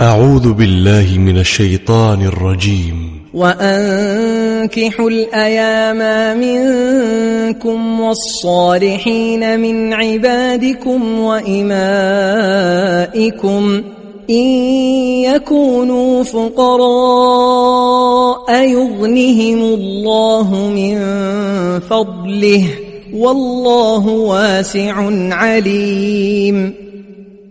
أعوذ بالله من الشيطان الرجيم. وأنكحوا الأيام منكم والصالحين من عبادكم وإمائكم إن يكونوا فقراء يغنهم الله من فضله والله واسع عليم.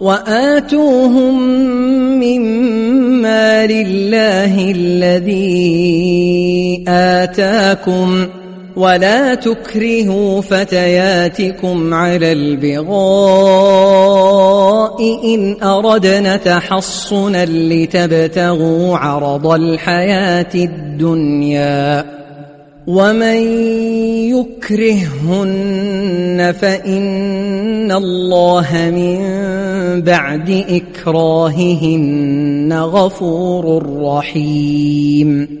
وآتوهم مما لله الذي آتاكم ولا تكرهوا فتياتكم على البغاء إن أردنا تحصنا لتبتغوا عرض الحياة الدنيا. ومن يكرهن فإن الله من بعد إكراههن غفور رحيم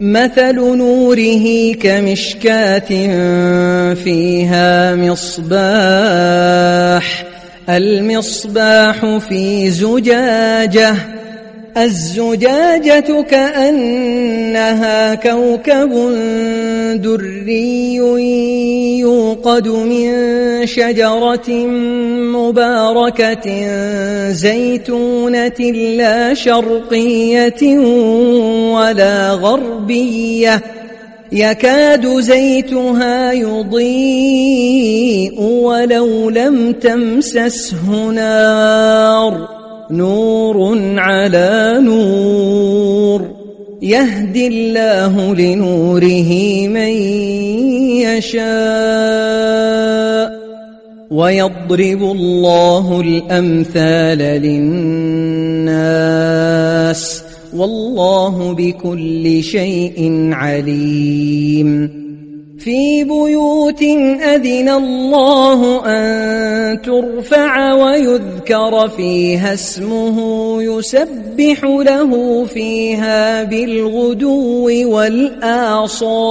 مثل نوره كمشكاة فيها مصباح المصباح في زجاجة الزجاجة كأنها كوكب دري يوقد من شجرة مباركة زيتونة لا شرقية ولا غربية. يكاد زيتها يضيء ولو لم تمسسه نار. نور على نور. يهدي الله لنوره من يشاء. ويضرب الله الأمثال للناس. والله بكل شيء عليم. في بيوت أذن الله أن ترفع ويذكر فيها اسمه يسبح له فيها بالغدو والآصال.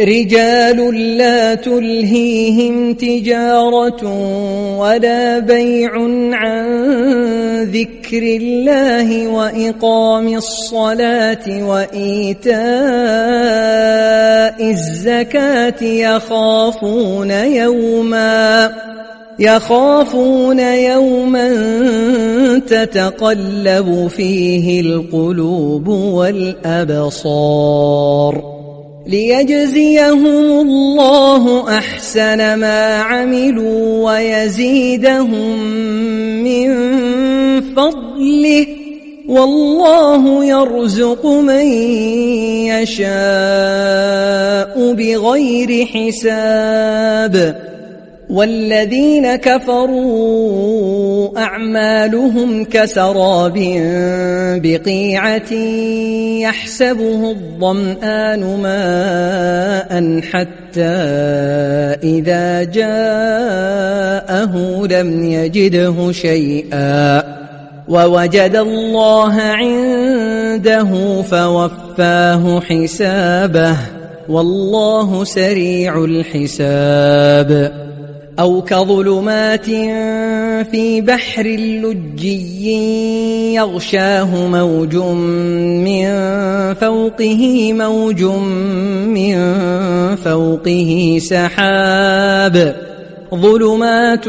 رجال لا تلهيهم تجارة ولا بيع عن ذكر الله وإقام الصلاة وإيتاء الزكاة يخافون يوما يخافون يوما تتقلب فيه القلوب والأبصار ليجزيهم الله أحسن ما عملوا ويزيدهم من فضله والله يرزق من يشاء بغير حساب والذين كفروا أعمالهم كسراب بقيعة يحسبه الظمآن ماء حتى إذا جاءه لم يجده شيئا ووجد الله عنده فوفاه حسابه والله سريع الحساب. أو كظلمات في بحر لجي يغشاه موج من فوقه موج من فوقه سحاب. ظلمات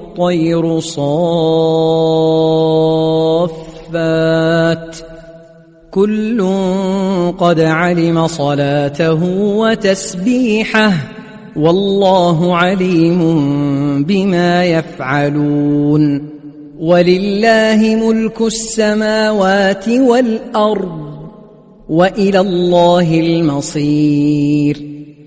والطير صافات. كل قد علم صلاته وتسبيحه والله عليم بما يفعلون. ولله ملك السماوات والأرض وإلى الله المصير.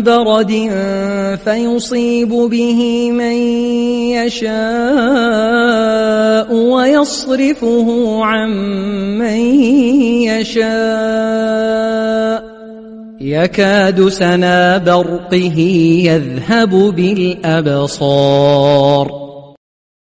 برد فيصيب به من يشاء ويصرفه عن من يشاء. يكاد سنا برقه يذهب بالأبصار.